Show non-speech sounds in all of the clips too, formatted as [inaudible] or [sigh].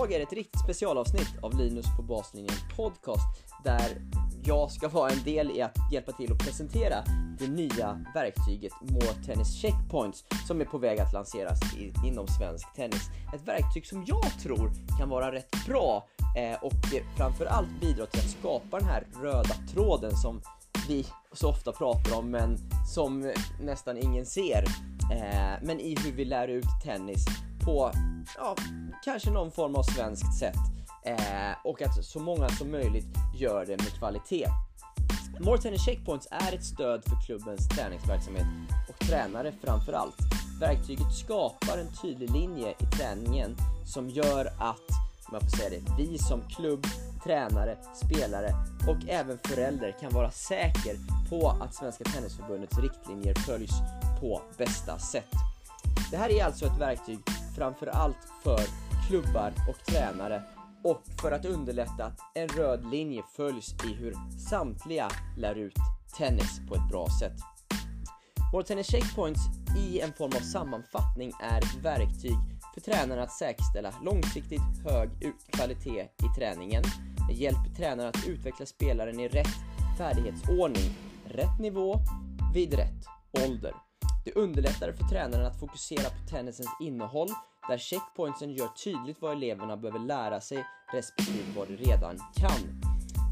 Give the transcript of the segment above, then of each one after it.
Idag är det ett riktigt specialavsnitt av Linus på baslinjen podcast där jag ska vara en del i att hjälpa till att presentera det nya verktyget More Tennis Checkpoints som är på väg att lanseras i, inom svensk tennis. Ett verktyg som jag tror kan vara rätt bra eh, och framförallt bidra till att skapa den här röda tråden som vi så ofta pratar om men som nästan ingen ser. Eh, men i hur vi lär ut tennis på ja, kanske någon form av svenskt sätt eh, och att så många som möjligt gör det med kvalitet. More Tennis Checkpoints är ett stöd för klubbens träningsverksamhet och tränare framför allt. Verktyget skapar en tydlig linje i träningen som gör att, om jag får säga det, vi som klubb, tränare, spelare och även förälder kan vara säker på att Svenska Tennisförbundets riktlinjer följs på bästa sätt. Det här är alltså ett verktyg framförallt för klubbar och tränare och för att underlätta att en röd linje följs i hur samtliga lär ut tennis på ett bra sätt. Vår Tennis Checkpoints i en form av sammanfattning är ett verktyg för tränarna att säkerställa långsiktigt hög kvalitet i träningen. Det hjälper tränaren att utveckla spelaren i rätt färdighetsordning, rätt nivå, vid rätt ålder. Det underlättar för tränaren att fokusera på tennisens innehåll där checkpointsen gör tydligt vad eleverna behöver lära sig respektive vad de redan kan.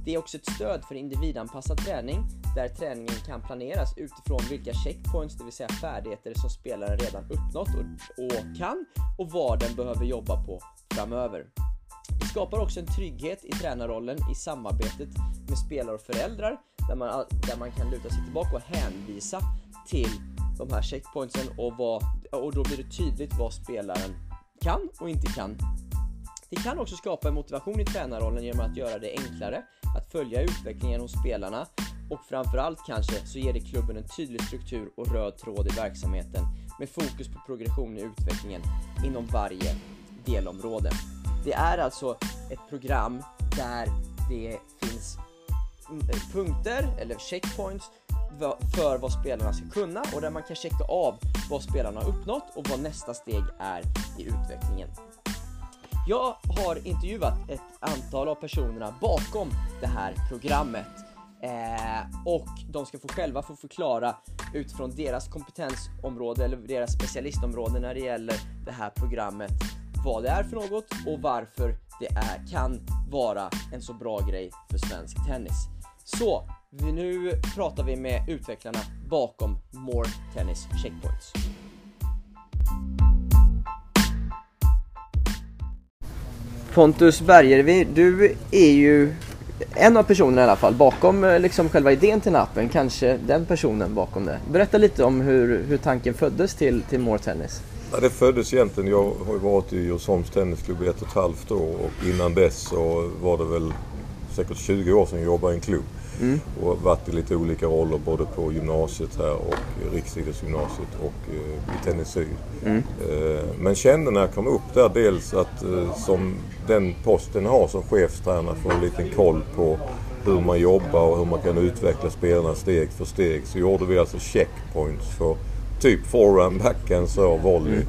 Det är också ett stöd för individanpassad träning där träningen kan planeras utifrån vilka checkpoints, det vill säga färdigheter som spelaren redan uppnått och, och kan och vad den behöver jobba på framöver. Det skapar också en trygghet i tränarrollen i samarbetet med spelare och föräldrar där man, där man kan luta sig tillbaka och hänvisa till de här checkpointsen och, vad, och då blir det tydligt vad spelaren kan och inte kan. Det kan också skapa en motivation i tränarrollen genom att göra det enklare att följa utvecklingen hos spelarna och framförallt kanske så ger det klubben en tydlig struktur och röd tråd i verksamheten med fokus på progression i utvecklingen inom varje delområde. Det är alltså ett program där det finns mm, eh, punkter eller checkpoints för vad spelarna ska kunna och där man kan checka av vad spelarna har uppnått och vad nästa steg är i utvecklingen. Jag har intervjuat ett antal av personerna bakom det här programmet eh, och de ska få själva få förklara utifrån deras kompetensområde eller deras specialistområde när det gäller det här programmet vad det är för något och varför det är, kan vara en så bra grej för svensk tennis. Så nu pratar vi med utvecklarna bakom More Tennis Checkpoints. Pontus Bergervi, du är ju en av personerna i alla fall bakom eh, liksom själva idén till appen, kanske den personen bakom det. Berätta lite om hur, hur tanken föddes till, till More Tennis. Ja, det föddes egentligen, jag har ju varit i Djursholms Tennisklubb i ett och ett halvt år och innan dess så var det väl säkert 20 år sedan jag jobbade i en klubb. Mm. Och varit i lite olika roller både på gymnasiet här och Riksidrottsgymnasiet och eh, i Tennis Syd. Mm. Eh, men kände när jag kom upp där dels att eh, som den posten har som chefstränare få en liten koll på hur man jobbar och hur man kan utveckla spelarna steg för steg. Så gjorde vi alltså checkpoints för typ forehand, backhand, serve, volley. Mm.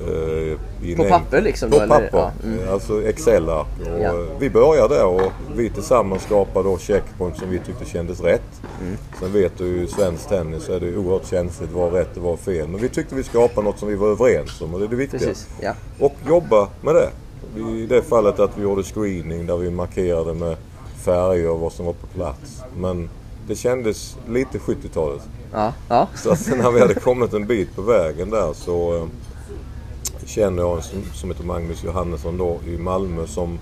Uh, på papper liksom? På då, papper, ja. mm. alltså Excel-ark. Ja. Vi började där och vi tillsammans skapade då checkpoints som vi tyckte kändes rätt. Mm. Sen vet du ju svensk tennis så är det oerhört känsligt vad rätt och vad fel. Men vi tyckte vi skapade något som vi var överens om och det är det viktiga. Precis, ja. Och jobba med det. I det fallet att vi gjorde screening där vi markerade med färger vad som var på plats. Men det kändes lite 70-talet. Ja, ja. Så att när vi hade kommit en bit på vägen där så eh, känner jag en som, som heter Magnus Johannesson då i Malmö som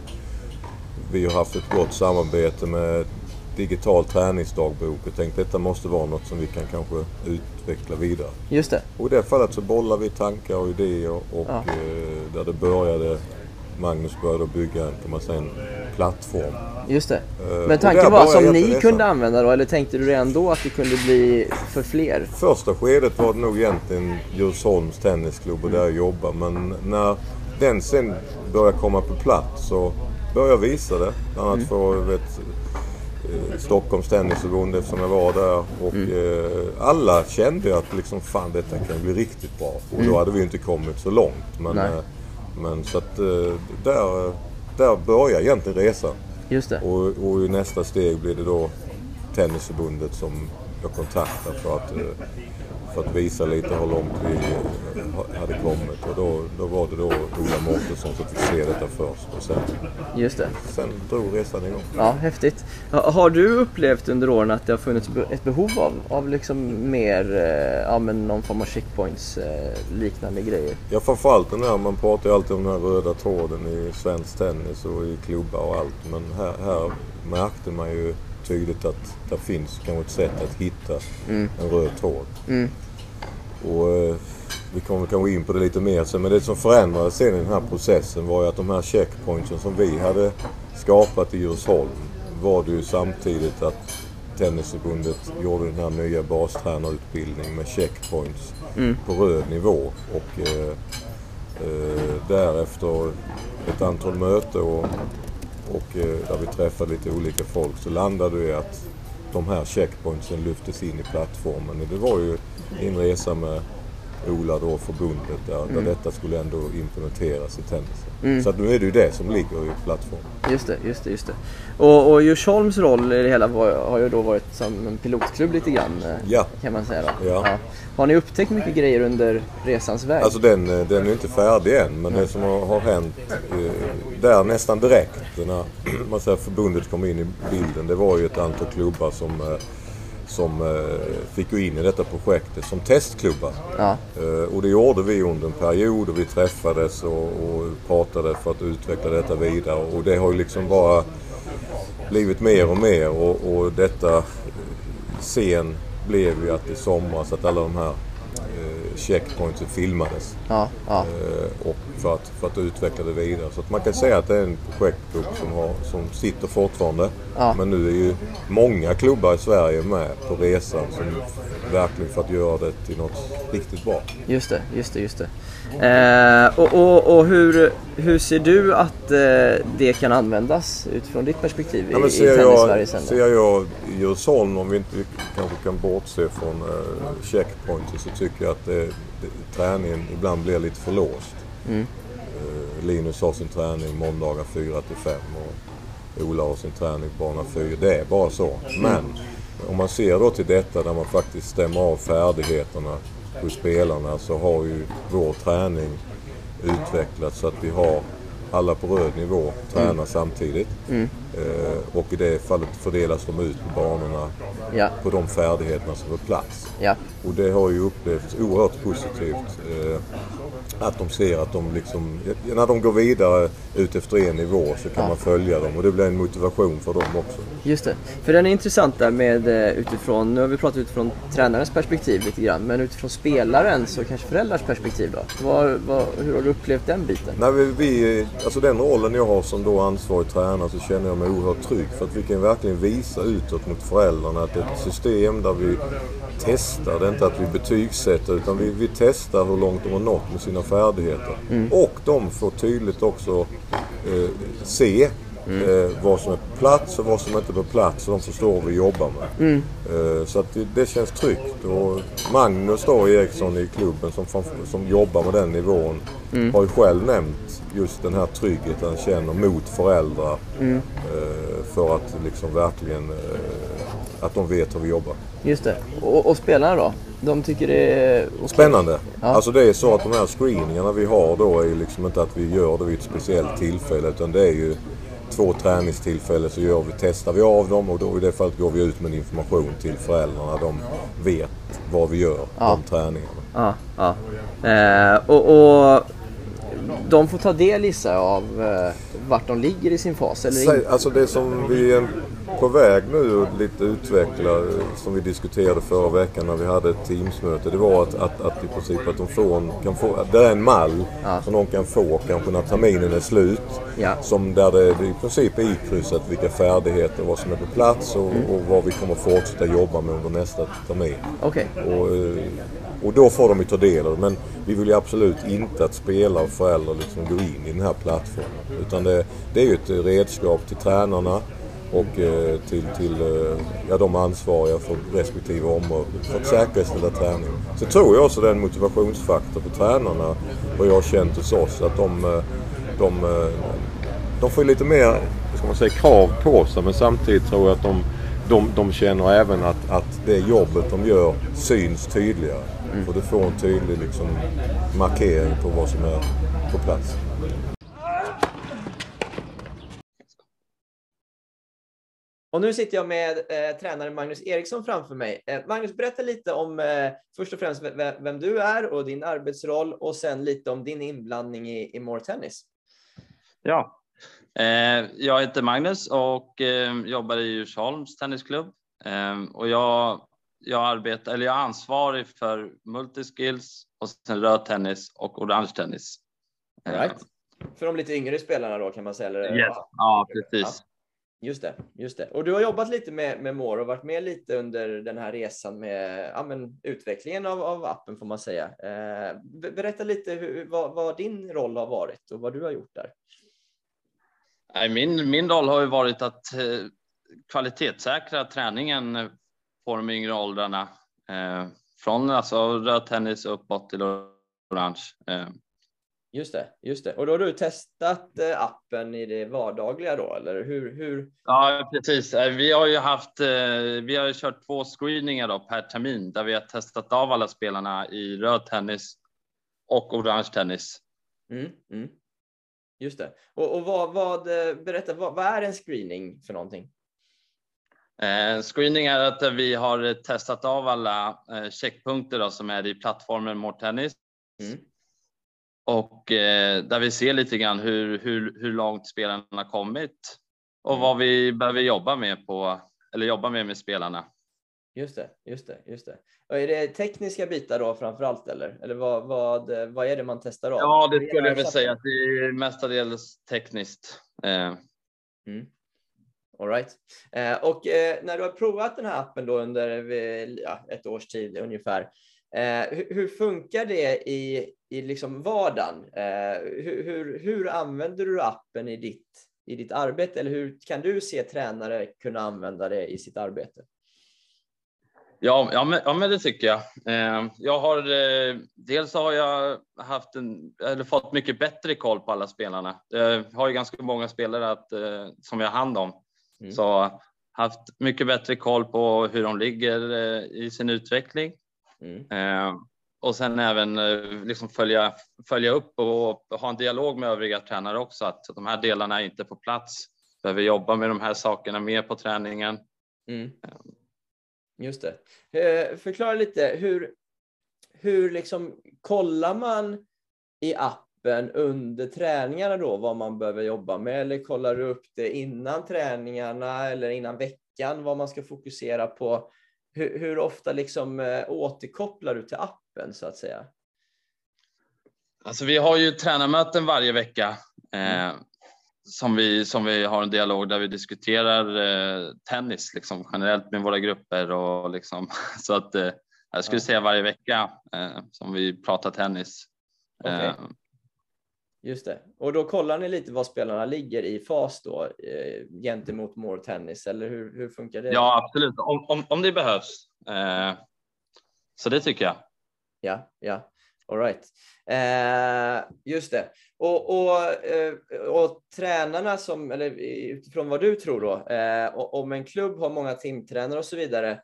vi har haft ett gott samarbete med digital träningsdagbok och tänkte detta måste vara något som vi kan kanske utveckla vidare. Just det. Och i det fallet så bollar vi tankar och idéer och ja. eh, där det började Magnus började bygga en, kan man säga, en plattform. Just det. Eh, Men tanken var som ni kunde använda då, eller tänkte du redan då att det kunde bli för fler? Första skedet var det nog egentligen Djursholms tennisklubb och där jag jobbade. Men när den sen började komma på plats så började jag visa det. Bland annat för vet, eh, Stockholms tennisförbund eftersom jag var där. Och eh, alla kände att liksom, fan detta kan bli riktigt bra. Och då hade vi inte kommit så långt. Men, eh, men så att eh, där, där började egentligen resan. Just det. Och, och i nästa steg blir det då Tennisförbundet som jag kontaktar för att, eh, för att visa lite hur långt vi hade kommit. Och då, då var det då Ola Mårtensson som fick se detta först och sen, Just det. sen drog resan igång. Ja, häftigt. Ha- Har du upplevt under åren att det har funnits ett behov av, av liksom mer, eh, ja men någon form av checkpoints eh, liknande grejer? Ja framförallt den här, man pratar ju alltid om den här röda tråden i svensk tennis och i klubbar och allt. Men här, här märkte man ju tydligt att det finns kanske ett sätt att hitta en röd tråd. Mm. Och eh, vi kommer kanske in på det lite mer sen. Men det som förändrades sen i den här processen var ju att de här checkpointsen som vi hade skapat i Djursholm var det ju samtidigt att Tennisförbundet gjorde den här nya bastränarutbildningen med checkpoints på röd nivå. Och eh, eh, därefter ett antal möten och, och eh, där vi träffade lite olika folk så landade vi i att de här checkpointsen lyftes in i plattformen. Och det var ju en resa med Ola då, förbundet, där, där detta skulle ändå implementeras i tennisen. Så att nu är det ju det som ligger i plattformen. Just det, just det, just det. Och, och Djursholms roll i det hela var, har ju då varit som en pilotklubb lite grann. eh, Ja. Kan man säga då. Ja. Har ni upptäckt mycket grejer under resans väg? Alltså den, eh, den är inte färdig än men det som har, har hänt eh, där nästan direkt när [clears throat] man säger, förbundet kom in i bilden det var ju ett antal klubbar som, eh, som eh, fick gå in i detta projektet som testklubbar. Ja, Eh, Och det gjorde vi under en period och vi träffades och, och pratade för att utveckla detta vidare och det har ju liksom bara blivit mer och mer och, och detta eh, sen blev ju att i somras att alla de här checkpointsen filmades. ja, ja. Och för att, för att utveckla det vidare. Så att man kan säga att det är en projektgrupp som, har, som sitter fortfarande. Ja. Men nu är ju många klubbar i Sverige med på resan som verkligen för att göra det till något riktigt bra. Just det, just det, just det. Eh, och och, och hur, hur ser du att eh, det kan användas utifrån ditt perspektiv i, Ja, i jag, Tennis-Sverige sen? ser jag i Djursholm, om vi inte kanske kan bortse från uh, checkpoints, så tycker jag att det, det, träningen ibland blir lite för låst. Mm. Eh, Linus har sin träning måndagar 4 till 5 och Ola har sin träning bana 4. Det är bara så. Men om man ser då till detta där man faktiskt stämmer av färdigheterna hos spelarna så har ju vår träning utvecklats så att vi har alla på röd nivå tränar samtidigt. Mm och i det fallet fördelas de ut på banorna Ja, på de färdigheterna som på plats. ja, Och det har ju upplevts oerhört positivt. Eh, att de ser att de liksom, när de går vidare ut efter en nivå så kan Ja. man följa dem och det blir en motivation för dem också. just det. För den är intressant där med eh, utifrån, nu har vi pratat utifrån tränarens perspektiv lite grann, men utifrån spelarens och kanske föräldrars perspektiv då? Vad, vad, hur har du upplevt den biten? När vi, vi, alltså den rollen jag har som då ansvarig tränare så känner jag mig oerhört trygg för att vi kan verkligen visa utåt mot föräldrarna att det är ett system där vi testar. Det är inte att vi betygsätter utan vi, vi testar hur långt de har nått med sina färdigheter. Och de får tydligt också eh, se eh, vad som är på plats och vad som inte är på plats. Så de förstår vad vi jobbar med. Eh, så det, det känns tryggt. Och Magnus då, Eriksson i klubben som, som jobbar med den nivån har ju själv nämnt just den här tryggheten han känner mot föräldrar. Eh, för att liksom verkligen eh, att de vet hur vi jobbar. Just det. Och, och spelarna då? De tycker det är okej? Spännande. Ja. Alltså det är så att de här screeningarna vi har då är liksom inte att vi gör det vid ett speciellt tillfälle utan det är ju två träningstillfällen så gör vi, testar vi av dem och då i det fallet går vi ut med information till föräldrarna. De vet vad vi gör, Ja. de träningarna. Ja, ja. Eh, och, och de får ta del gissar jag av eh, vart de ligger i sin fas. Eller Säg, alltså det som vi på väg nu att lite utveckla, som vi diskuterade förra veckan när vi hade ett teamsmöte. Det var att, att, att i princip att de får en, kan få, det är en mall Ja. som de kan få kanske när terminen är slut. Ja. Som där det, det i princip är ikryssat vilka färdigheter, vad som är på plats och, Mm. och vad vi kommer fortsätta jobba med under nästa termin. Okej. Och, eh, och då får de ju ta del av det. Men vi vill ju absolut inte att spelare och föräldrar liksom går in i den här plattformen. Utan det, det är ju ett redskap till tränarna och eh, till, till eh, ja, de ansvariga för respektive område för att säkerställa träning. Så tror jag också det är en motivationsfaktor för tränarna vad jag har känt hos oss. Att de, eh, de, de får lite mer ska man säga, krav på sig men samtidigt tror jag att de, de, de känner även att, att det jobbet de gör syns tydligare. Och du får en tydlig liksom, markering på vad som är på plats. Och nu sitter jag med eh, tränaren Magnus Eriksson framför mig. Eh, Magnus, berätta lite om eh, först och främst ve- vem du är och din arbetsroll och sen lite om din inblandning i, i More Tennis. Ja, eh, jag heter Magnus och eh, jobbar i Djursholms tennisklubb. Eh, och jag, jag, arbetar, eller jag är ansvarig för multiskills och sen röd tennis och orange tennis. Right. För de lite yngre spelarna då kan man säga? Eller? Yes. Ja, precis. Just det, just det. Och du har jobbat lite med, med More och varit med lite under den här resan med ja, men, utvecklingen av, av appen får man säga. Eh, berätta lite hur, vad, vad din roll har varit och vad du har gjort där. Min, min roll har ju varit att eh, kvalitetssäkra träningen på de yngre åldrarna. Eh, från alltså röd tennis uppåt till orange. Eh, Just det, just det. Och då har du testat eh, appen i det vardagliga då, eller hur? hur... Ja, precis. Eh, Vi har ju haft, eh, vi har kört två screeningar då per termin där vi har testat av alla spelarna i röd tennis och orange tennis. Mm, mm. Just det. Och, och vad, vad, berätta, vad, vad är en screening för någonting? Eh, Screening är att vi har testat av alla eh, checkpunkter då, som är i plattformen More Tennis Mm. Och eh, där vi ser lite grann hur, hur, hur långt spelarna har kommit och vad vi behöver jobba med på eller jobba med med spelarna. Just det, just det, just det. Och är det tekniska bitar då framför allt eller? Eller vad, vad, vad är det man testar av? Ja, det skulle jag väl det? säga att det är mestadels tekniskt. Eh, Mm. All right. Eh, och eh, när du har provat den här appen då under eh, ja, ett års tid ungefär, eh, hur, hur funkar det i, i liksom vardagen? Eh, hur, hur, hur använder du appen i ditt, i ditt arbete? Eller hur kan du se tränare kunna använda det i sitt arbete? Ja, ja, men, ja, men det tycker jag. Eh, jag har, eh, dels har jag haft en, eller fått mycket bättre koll på alla spelarna. Jag har ju ganska många spelare att, som jag har hand om. Mm. Så haft mycket bättre koll på hur de ligger i sin utveckling. Mm. Och sen även eh, liksom följa, följa upp och ha en dialog med övriga tränare också. Att de här delarna är inte på plats. Behöver jobba med de här sakerna mer på träningen. Mm. Just det. Eh, Förklara lite, hur, hur liksom kollar man i appen under träningarna då vad man behöver jobba med? Eller kollar du upp det innan träningarna eller innan veckan vad man ska fokusera på? Hur, hur ofta liksom eh, återkopplar du till appen så att säga? Alltså vi har ju tränarmöten varje vecka eh, som, vi, som vi har en dialog där vi diskuterar eh, tennis liksom, generellt med våra grupper och liksom, [laughs] så att eh, jag skulle säga varje vecka eh, som vi pratar tennis. Okej. Eh, Just det. Och då kollar ni lite var spelarna ligger i fas då eh, gentemot More Tennis eller hur, hur funkar det? ja, absolut, om, om, om det behövs. Eh, så det tycker jag. Ja, ja. All right. Eh, just det. Och, och, eh, och tränarna som, eller utifrån vad du tror då, eh, om en klubb har många timtränare och så vidare,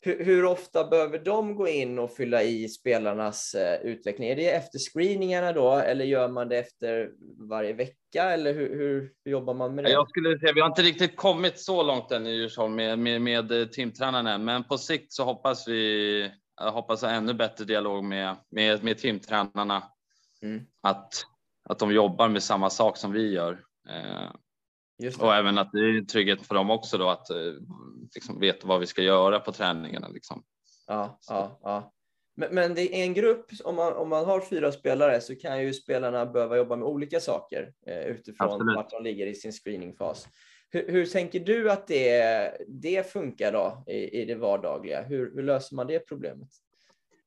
hur, hur ofta behöver de gå in och fylla i spelarnas eh, utveckling? Är det efter screeningarna då, eller gör man det efter varje vecka, eller hur, hur, hur jobbar man med det? Jag skulle säga, vi har inte riktigt kommit så långt än i Djursholm med, med, med eh, timtränarna, men på sikt så hoppas vi jag hoppas ha ännu bättre dialog med, med, med timtränarna. Mm. Att, att de jobbar med samma sak som vi gör. Eh, och även att det är trygghet för dem också då att eh, liksom veta vad vi ska göra på träningarna. Liksom. Ja, ja, ja. Men, men det är en grupp, om man, om man har fyra spelare så kan ju spelarna behöva jobba med olika saker eh, utifrån Absolut. vart de ligger i sin screeningfas. Hur, hur tänker du att det, det funkar då i, i det vardagliga? Hur, hur löser man det problemet?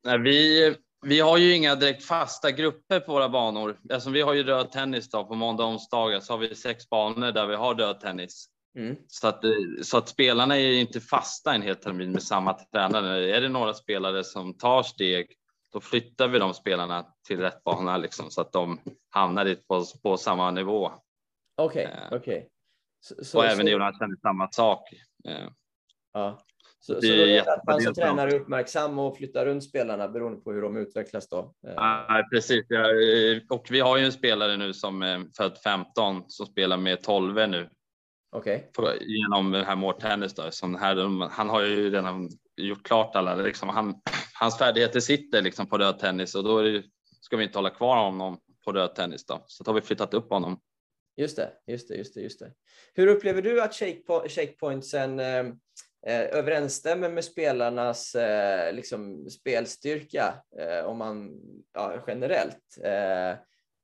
Nej, vi, vi har ju inga direkt fasta grupper på våra banor. Alltså, vi har ju röd tennis då, på måndag och onsdagar så har vi sex banor där vi har röd tennis. Mm. Så att, så att spelarna är inte fasta en hel termin med samma tränare. Är det några spelare som tar steg, då flyttar vi de spelarna till rätt bana liksom, så att de hamnar på, på samma nivå. Okej, Eh, okej. Så, så, och även så, Jonas känner samma sak. Eh, ja. så, så det då är att man som tränare är uppmärksam och flyttar runt spelarna beroende på hur de utvecklas då? Eh, Ja, precis. Eh, Och vi har ju en spelare nu som är född 15 som spelar med 12 nu på, genom den här More Tennis. Då, som här, han har ju redan gjort klart alla. Liksom, han, hans färdigheter sitter liksom på röd tennis och då det, ska vi inte hålla kvar honom på röd tennis. Då. Så då har vi flyttat upp honom. Just det, just det, just det, just det. Hur upplever du att shakepo- shakepointsen eh, eh, överensstämmer med spelarnas eh, liksom spelstyrka eh, om man ja, generellt? Eh,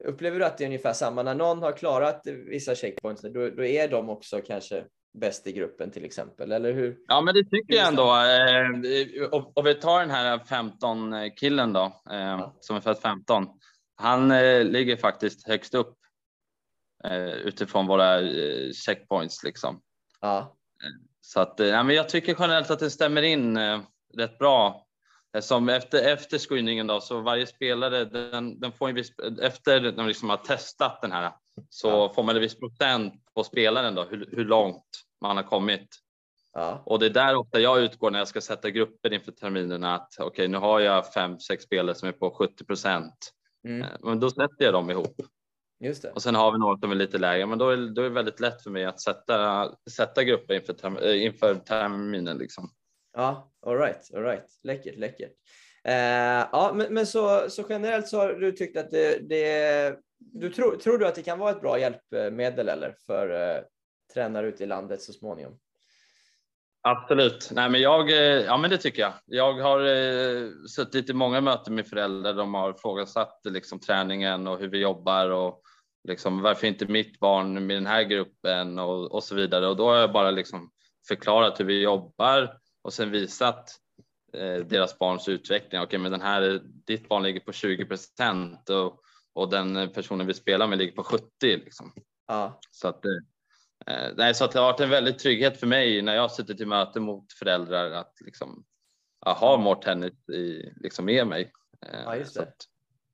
upplever du att det är ungefär samma när någon har klarat vissa checkpoints? Då, då är de också kanske bäst i gruppen till exempel, eller hur? Ja, men det tycker jag ändå. Eh, och, och vi tar den här 15 killen då, eh, Ja. som är född 15. Han eh, ligger faktiskt högst upp eh, utifrån våra eh, checkpoints liksom. Ja, Så att, eh, ja, men jag tycker generellt att det stämmer in eh, rätt bra. Eh, Som efter, efter screeningen då, så varje spelare, den, den får en viss, efter när man liksom har testat den här, så Ja. får man en viss procent på spelaren då, hur, hur långt man har kommit. ja, Och det är där ofta jag utgår när jag ska sätta grupper inför terminerna att okej, nu har jag fem, sex spelare som är på 70 procent. mm, Men då sätter jag dem ihop just det. och sen har vi några som är lite lägre, men då är, då är det väldigt lätt för mig att sätta, sätta grupper inför, term, eh, inför terminen liksom. Ja, all right, all right. Läckert, läckert. Eh, ja, men, men så, så generellt så har du tyckt att det, det du tror, tror du att det kan vara ett bra hjälpmedel eller för eh, tränare ute i landet så småningom? Absolut. Nej, men jag, eh, ja, men det tycker jag. Jag har eh, suttit i många möten med föräldrar. De har frågasatt liksom, träningen och hur vi jobbar och liksom, varför inte mitt barn med den här gruppen och, och så vidare. Och då har jag bara liksom förklarat hur vi jobbar och sen visat eh, deras barns utveckling. Okej, men den här, ditt barn ligger på 20 procent och, och den personen vi spelar med ligger på 70. Liksom. Ja, Så att, eh, nej, så att det har varit en väldig trygghet för mig när jag suttit i möte mot föräldrar att liksom, ha more tennis i, liksom med mig. Eh, Ja, just så det. att-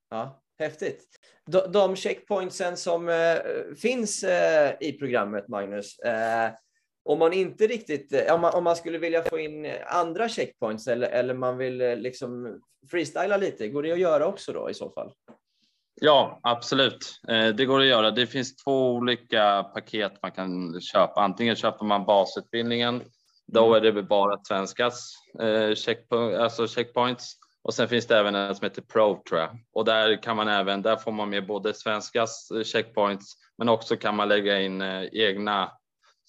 ja häftigt. De, de checkpointsen som eh, finns eh, i programmet, Magnus, eh, om man inte riktigt, om man, om man skulle vilja få in andra checkpoints eller, eller man vill liksom freestyla lite, går det att göra också då i så fall? Ja, absolut. Det går att göra. Det finns två olika paket man kan köpa. Antingen köper man basutbildningen. Då är det bara svenskas alltså checkpoints. Och sen finns det även en som heter Pro tror jag. Och där kan man även, där får man med både svenskas eh, checkpoints men också kan man lägga in eh, egna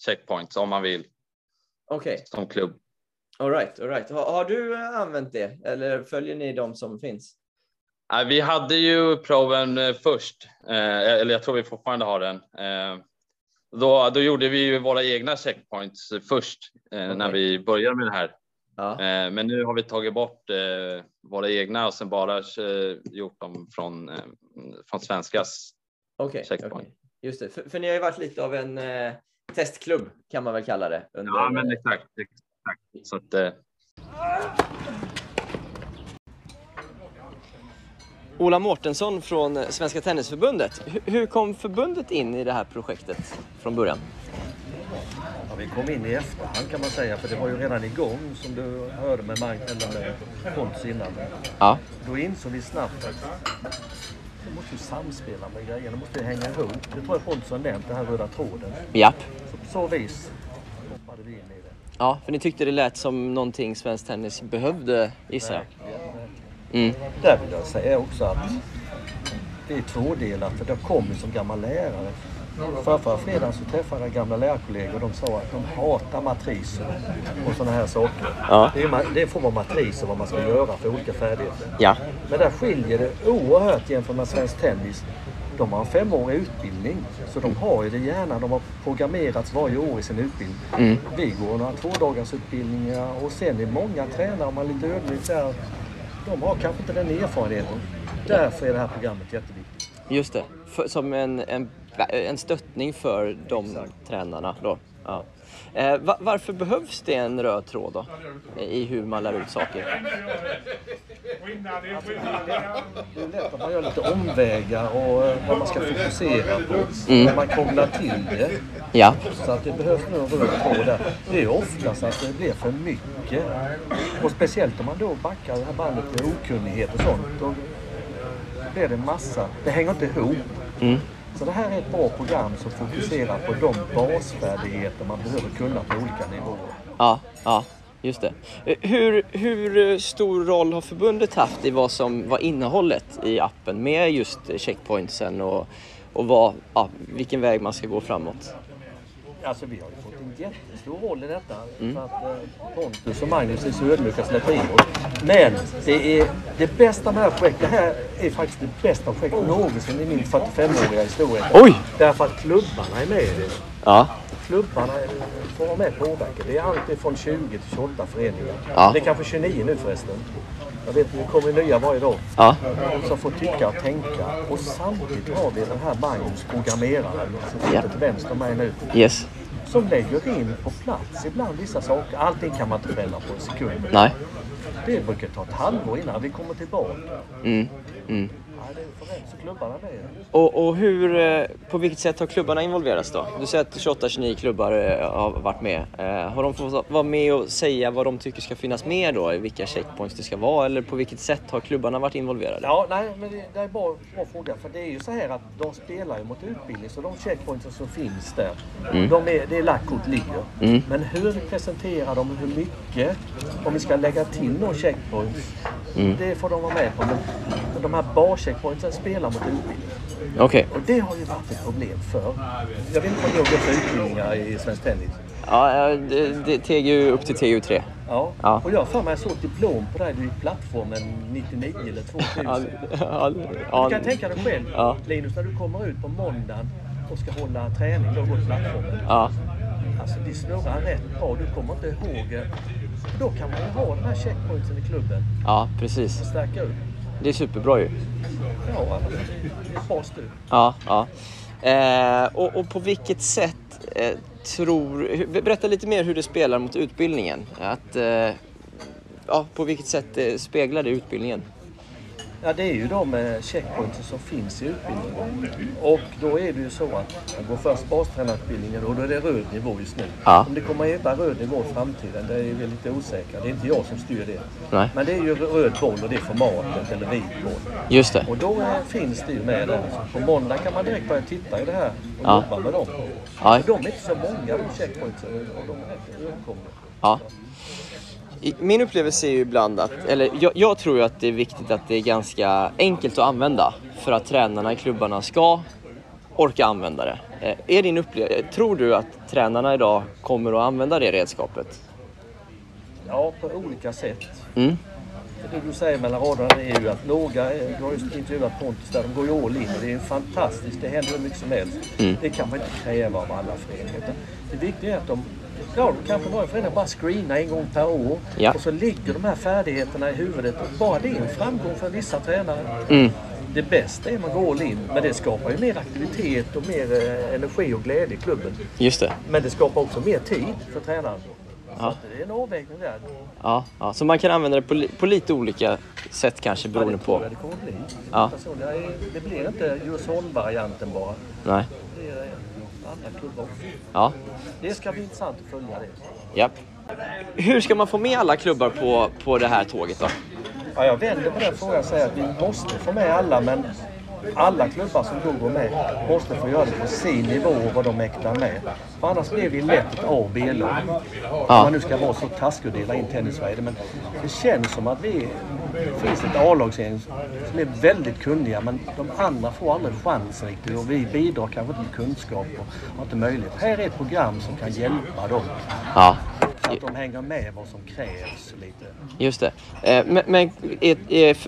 checkpoints om man vill Okej, som klubb. all right, all right. Har, har du eh, använt det eller följer ni de som finns? Vi hade ju proven först, eller jag tror vi fortfarande har den. Då, då gjorde vi ju våra egna checkpoints först eh, när vi började med det här. Ja, Eh, Men nu har vi tagit bort eh, våra egna och sen bara eh, gjort dem från, från svenskas. okej. checkpoint. okej. Just det, för, för ni har ju varit lite av en eh, testklubb kan man väl kalla det. Under, Ja, men exakt. exakt. Så att, eh, Ola Mårtensson från Svenska Tennisförbundet. Hur kom förbundet in i det här projektet från början? Ja, vi kom in i efterhand kan man säga, för det var ju redan igång som du hörde med, Mag- eller med Pontus innan. Ja. Då insåg vi snabbt att det måste ju samspela med grejerna, måste ju hänga ihop. Det tror jag Pontus har nämnt, den här röda tråden. Japp. Så på så vis hoppade vi in i det. Ja, för ni tyckte det lät som någonting svensk tennis behövde, gissar jag. Mm. Där vill jag säga också att det är tvådelat för det kom ju som gammal lärare. Förra fredagen så träffade jag gamla lärarkollegor och de sa att de hatar matriser och sådana här saker. Ja. Det, är, det är form av matriser vad man ska göra för olika färdigheter. Ja. Men där skiljer det oerhört jämfört med svensk tennis. De har en femårig utbildning, så de har ju det gärna. De har programmerats varje år i sin utbildning. Mm. Vi går några tvådagars utbildningar och sen är många tränare, om man är lite ödmjuk där, de har kanske inte den erfarenheten. Därför är det här programmet jätteviktigt. Just det. För, som en, en, en stöttning för de tränarna då. Ja. Eh, va, varför behövs det en röd tråd då? I hur man lär ut saker? Det är lätt att man gör lite omvägar och eh, vad man ska fokusera på. Mm. Man krånglar till det. Ja. Så att det behövs nog en röd tråd där. Det är oftast att det blir för mycket. Och speciellt om man då backar det här bandet med okunnighet och sånt. Då blir det massa. Det hänger inte ihop. Mm. Så det här är ett bra program som fokuserar på de basfärdigheter man behöver kunna på olika nivåer. Ja, ja, just det. Eh, Hur, hur stor roll har förbundet haft i vad som var innehållet i appen med just checkpointsen och, och vad, ja, vilken väg man ska gå framåt? Alltså vi har ju en jättestor roll i detta. Mm. För att eh, Pontus och Magnus är så ödmjuka att släppa in oss. Men det är det bästa med det här projektet. Det här är faktiskt det bästa projektet någonsin i min 45-åriga historia. Oj! Därför att klubbarna är med i det. Ja, Klubbarna får vara med och påverka. Det är allt från 20 till 28 föreningar. Ja. Det är kanske 29 nu förresten. Jag vet, det kommer nya varje dag. ja, Som får tycka och tänka. Och samtidigt har vi den här Magnus programmeraren som sitter Ja. till vänster om mig nu yes. Som lägger in på plats ibland vissa saker. Allting kan man inte förändra på en sekund. Nej. Det brukar ta ett halvår innan vi kommer tillbaka. Mm. Mm. Och, och hur, eh, på vilket sätt har klubbarna involverats då? Du säger att 28-29 klubbar eh, har varit med. Eh, Har de fått vara med och säga vad de tycker ska finnas med då? Vilka checkpoints det ska vara? Eller på vilket sätt har klubbarna varit involverade? Ja, nej, men det, det är bara bra fråga. För det är ju så här att de spelar ju mot utbildning. Så de checkpoints som finns där, de är, det är lagt ligger. Mm. Men hur presenterar dem, hur mycket, om vi ska lägga till någon checkpoint, Mm. det får de vara med på. Men de här bar-checkpointsen spelar mot utbildning. Okej. Och det har ju varit ett problem för. Jag vet inte vad ni har för utbildningar i svensk tennis. Ja, det, det, TGU upp till TGU3. Ja. Ja. Och jag har för mig jag såg diplom på här i plattformen 99 eller 2000. Ja, ja, ja, Du kan tänka dig själv Ja. Linus när du kommer ut på måndagen och ska hålla träning då och gå till plattformen. ja, Alltså det snurrar rätt bra. Du kommer inte ihåg. Då kan man ju ha den här checkpointsen i klubben ja, precis. och stärka upp. Det är superbra ju. Ja, alltså, det är ett bra stöd. Ja, ja. Eh, och, och på vilket sätt eh, tror... Berätta lite mer hur det spelar mot utbildningen. Att, eh, ja, på vilket sätt eh, speglar det utbildningen? Ja, det är ju de eh, checkpoints som finns i utbildningen. Och då är det ju så att man går först bastränarutbildningen och då är det röd nivå just nu. Ja. Om det kommer att heta röd nivå i framtiden, det är vi lite osäkra. Det är inte jag som styr det. Nej. Men det är ju röd boll och det är formatet eller vit boll. Just det. Och då finns det ju med där. Så på måndag kan man direkt börja titta i det här och Ja. jobba med dem. Ja. De är inte så många de checkpointsen och de är rätt överkomliga. Ja. Min upplevelse är ju ibland att, eller jag, jag tror ju att det är viktigt att det är ganska enkelt att använda för att tränarna i klubbarna ska orka använda det. Eh, Är din upplevelse, tror du att tränarna idag kommer att använda det redskapet? Ja, på olika sätt. Mm. Det du säger mellan raderna är ju att några, eh, du har just intervjuat Pontus där, de går ju all in. Det är ju fantastiskt, det händer hur mycket som helst. Mm. Det kan man inte kräva av alla föreningar. Det viktiga är att de, ja, kanske några föreningar bara screenar en gång per år. Ja. Och så ligger de här färdigheterna i huvudet. Och bara det är en framgång för vissa tränare. Mm. Det bästa är att man går all in, men det skapar ju mer aktivitet och mer eh, energi och glädje i klubben. Just det. Men det skapar också mer tid för tränaren. Så Ja. att det är en avvägning där. Ja, ja, så man kan använda det på, på lite olika sätt kanske beroende Ja, det tror på. jag det kommer bli. Ja. Personligen, det blir inte Djursholm-varianten bara. Nej. Det är andra klubbar också. Ja. Det ska bli intressant att följa det. Japp. Hur ska man få med alla klubbar på, på det här tåget då? Ja, jag vänder på den frågan och säger att vi måste få med alla, men alla klubbar som då går med måste få göra det på sin nivå och vad de mäktar med. För annars blir vi lätt ett A och B-lag. Om man nu ska vara så taskig och dela in tennis men det känns som att vi det finns ett A-lagsgäng som är väldigt kunniga men de andra får aldrig chansen riktigt och vi bidrar kanske inte med kunskap och har inte möjlighet. Här är ett program som kan hjälpa dem Ja, så att de hänger med vad som krävs lite. just det. Eh, Men, men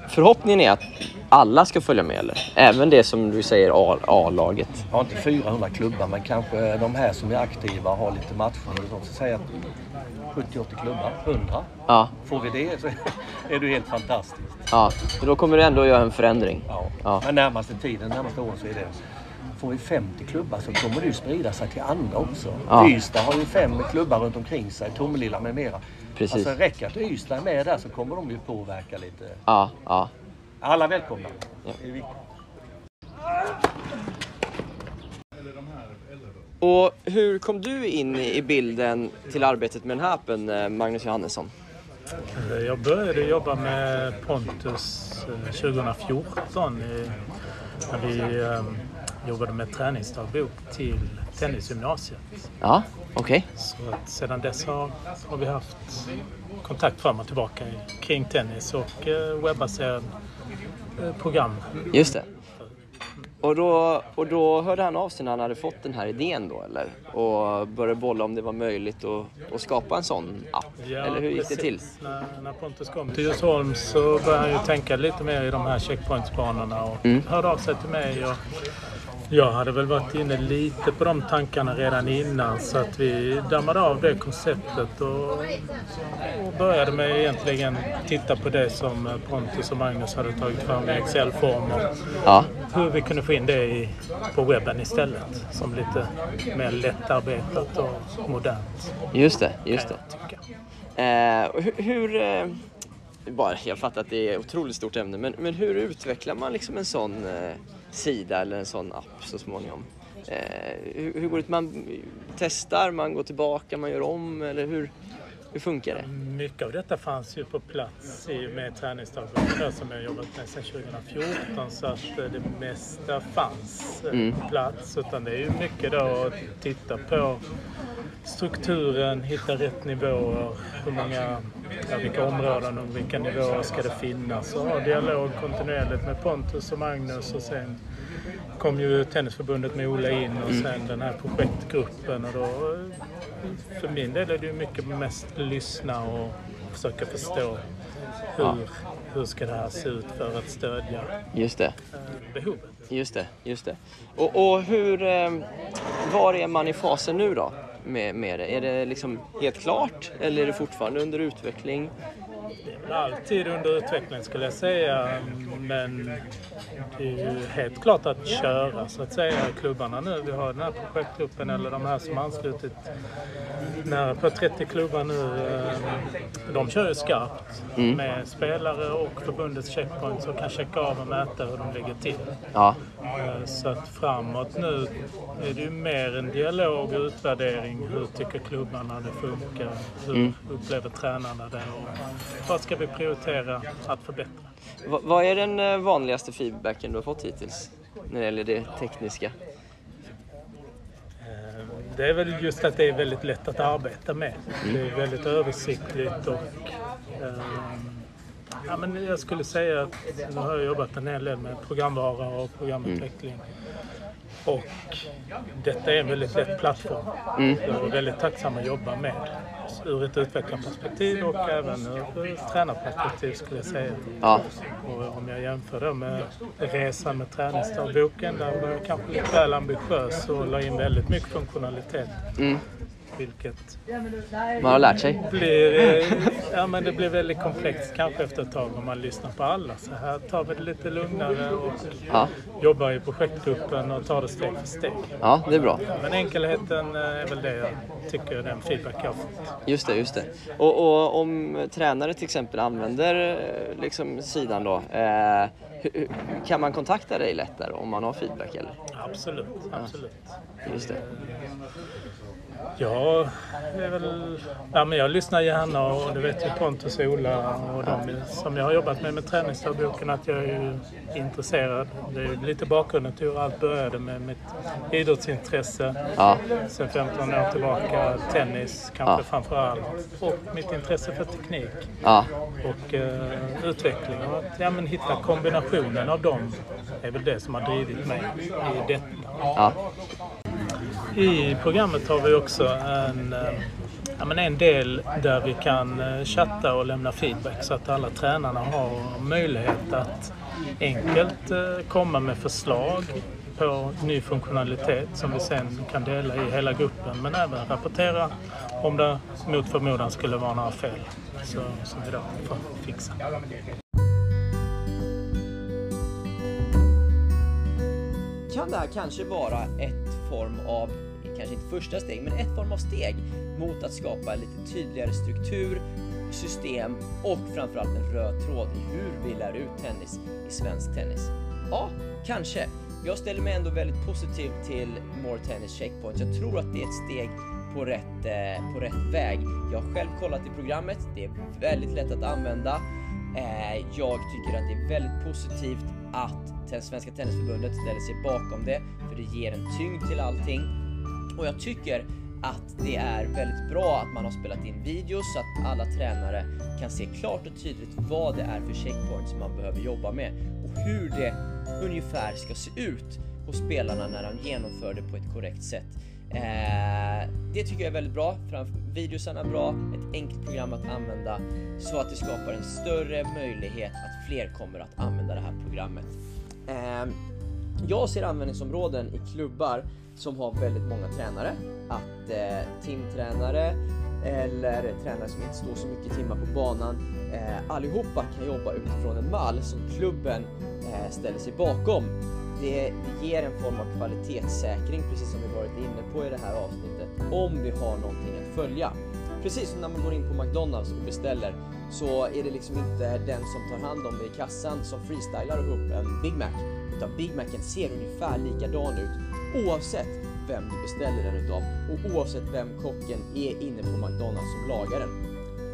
förhoppningen är att alla ska följa med eller? Även det som du säger A-laget? Jag har inte 400 klubbar men kanske de här som är aktiva har lite matchning och sånt. Så säg att 70-80 klubbar, 100. Ja, Får vi det så är det helt fantastiskt. ja. Så då kommer du ändå göra en förändring? Ja. Ja. Men närmaste tiden, närmaste åren så är det Får vi 50 klubbar så kommer det ju sprida sig till andra också. Ja. Ystad har ju fem klubbar runt omkring sig, Tomelilla med mera. Precis. Alltså räcker att Ystad är med där så kommer de ju påverka lite. Ja, ja. Alla välkomna. Ja. Och hur kom du in i bilden till arbetet med den här appen, eh, Magnus Johannesson? Jag började jobba med Pontus eh, 2014 i- när vi eh, jobbade med träningsdagbok till tennisgymnasiet. Ja, okej. Så att sedan dess har, har vi haft kontakt fram och tillbaka kring tennis och eh, webbaserad eh, program. Just det. Och då, och då hörde han av sig när han hade fått den här idén då eller? Och började bolla om det var möjligt att, att skapa en sån app? eller hur gick det till? precis. När, när Pontus kom till Djursholm så började han ju tänka lite mer i de här checkpointsbanorna och Mm. hörde av sig till mig. Och jag hade väl varit inne lite på de tankarna redan innan så att vi dammade av det konceptet och, och började med egentligen titta på det som Pontus och Magnus hade tagit fram i Excel-form och Ja, hur vi kunde få in det i, på webben istället som lite mer lättarbetat och modernt. just det. Just det. Eh, hur, hur eh, bara, jag fattar att det är ett otroligt stort ämne, men, men hur utvecklar man liksom en sån eh, sida eller en sån app så småningom? Eh, hur, hur går det Man testar, man går tillbaka, man gör om eller hur, hur funkar det? Mycket av detta fanns ju på plats i, med träningsdagböcker som jag jobbat med sedan 2014 så att eh, det mesta fanns eh, Mm. på plats. Utan det är ju mycket då att titta på strukturen, hitta rätt nivåer, hur många, ja, vilka områden och vilka nivåer ska det finnas och ha dialog kontinuerligt med Pontus och Magnus och sen kom ju Tennisförbundet med Ola in och sen den här projektgruppen och då för min del är det ju mycket mest lyssna och försöka förstå hur, Ja. hur ska det här se ut för att stödja Just det. eh, behovet. Just det, just det. Och, och hur, eh, var är man i fasen nu då med, med det? Är det liksom helt klart eller är det fortfarande under utveckling? Alltid under utveckling skulle jag säga. Men det är ju helt klart att köra så att säga. Klubbarna nu, vi har den här projektgruppen eller de här som anslutit nära på 30 klubbar nu. eh, De kör ju skarpt Mm. med spelare och förbundets checkpoints och kan checka av och mäta hur de ligger till. Ja, Eh, Så att framåt nu är det ju mer en dialog och utvärdering. Hur tycker klubbarna det funkar? Hur Mm. upplever tränarna det? Och vad ska vi prioritera att förbättra? Va, vad är den eh, vanligaste feedbacken du har fått hittills när det gäller det tekniska? Eh, Det är väl just att det är väldigt lätt att arbeta med. Det är väldigt översiktligt och ehm, Ja, men jag skulle säga att nu har jag jobbat en hel del med programvara och programutveckling. Och detta är en väldigt lätt plattform. Mm. Jag är väldigt tacksam att jobba med ur ett utvecklarperspektiv och även ur ett tränarperspektiv skulle jag säga. Ja, Och om jag jämför då med resan med träningsdagboken där var jag kanske lite väl ambitiös och la in väldigt mycket funktionalitet. mm. Vilket man har lärt sig. blir, eh, [laughs] ja, men det blir väldigt komplext kanske efter ett tag om man lyssnar på alla. Så här tar vi det lite lugnare och Ja, jobbar i projektgruppen och tar det steg för steg. ja det är bra. Men enkelheten eh, är väl det jag tycker den feedback jag har fått. Just det, just det. Och, och om tränare till exempel använder eh, liksom sidan då, eh, kan man kontakta dig lättare om man har feedback eller? Absolut, absolut. Just det. Är väl... Ja, men jag lyssnar gärna och det vet ju Pontus och Ola och de som jag har jobbat med med träningsdagboken att jag är ju intresserad. Det är lite bakgrunden till hur allt började med mitt idrottsintresse. Ja. Sen 15 år tillbaka tennis kanske Ja. framför allt. Och mitt intresse för teknik Ja. och eh, utveckling. Och att ja, men hitta kombinationen av dem är väl det som har drivit mig i detta. Ja. I programmet har vi också en, eh, ja, men en del där vi kan eh, chatta och lämna feedback så att alla tränarna har möjlighet att enkelt eh, komma med förslag på ny funktionalitet som vi sen kan dela i hela gruppen men även rapportera om det mot förmodan skulle vara några fel så, som vi då får fixa. kan det här kanske vara ett form av, kanske inte första steg, men ett form av steg mot att skapa en lite tydligare struktur, system och framförallt en röd tråd i hur vi lär ut tennis i svensk tennis? Ja, kanske. Jag ställer mig ändå väldigt positiv till More Tennis Checkpoint. Jag tror att det är ett steg på rätt, eh, på rätt väg. Jag har själv kollat i programmet. Det är väldigt lätt att använda. Eh, jag tycker att det är väldigt positivt att Svenska Tennisförbundet ställer sig bakom det, för det ger en tyngd till allting. Och jag tycker att det är väldigt bra att man har spelat in videos så att alla tränare kan se klart och tydligt vad det är för checkpoints man behöver jobba med och hur det ungefär ska se ut hos spelarna när de genomför det på ett korrekt sätt. Eh, det tycker jag är väldigt bra. Framför- Videosarna är bra, ett enkelt program att använda så att det skapar en större möjlighet att fler kommer att använda det här programmet. Eh, jag ser användningsområden i klubbar som har väldigt många tränare. Att eh, timtränare eller tränare som inte står så mycket timmar på banan eh, allihopa kan jobba utifrån en mall som klubben eh, ställer sig bakom. Det, ger en form av kvalitetssäkring, precis som vi varit inne på i det här avsnittet, om vi har någonting att följa. Precis som när man går in på McDonalds och beställer så är det liksom inte den som tar hand om det i kassan som freestylar upp en Big Mac, utan Big Macen ser ungefär likadan ut oavsett vem du beställer den utav och oavsett vem kocken är inne på McDonalds som lagar den.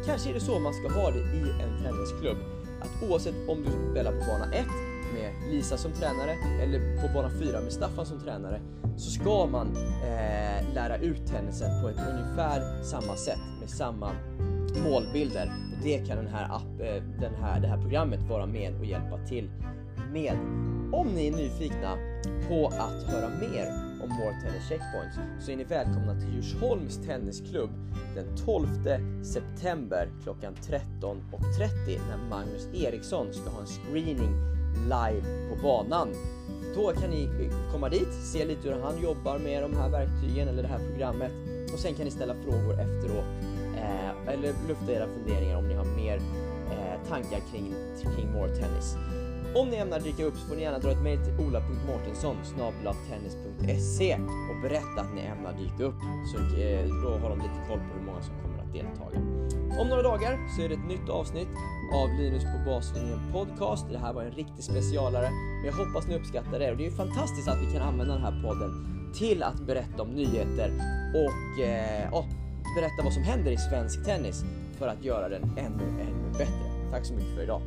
Kanske är det så man ska ha det i en tennisklubb. Att oavsett om du spelar på bana 1 med Lisa som tränare eller på bana 4 med Staffan som tränare så ska man eh, lära ut tennisen på ett ungefär samma sätt med samma målbilder. Och det kan den här app, eh, den här, det här programmet vara med och hjälpa till med. Om ni är nyfikna på att höra mer om More Tennis Checkpoints så är ni välkomna till Djursholms Tennisklubb den 12 september klockan 13.30 när Magnus Eriksson ska ha en screening live på banan. Då kan ni eh, komma dit, se lite hur han jobbar med de här verktygen eller det här programmet och sen kan ni ställa frågor efteråt eh, eller lufta era funderingar om ni har mer eh, tankar kring, kring More Tennis. Om ni ämnar dyka upp så får ni gärna dra ett mejl till ola.mortensson tennis.se och berätta att ni ämnar dyka upp så eh, då har de lite koll på hur många som kommer deltagare. deltaga. Om några dagar så är det ett nytt avsnitt av Linus på baslinjen podcast. Det här var en riktig specialare, men jag hoppas ni uppskattar det och det är ju fantastiskt att vi kan använda den här podden till att berätta om nyheter och eh, oh, berätta vad som händer i svensk tennis för att göra den ännu, ännu bättre. Tack så mycket för idag.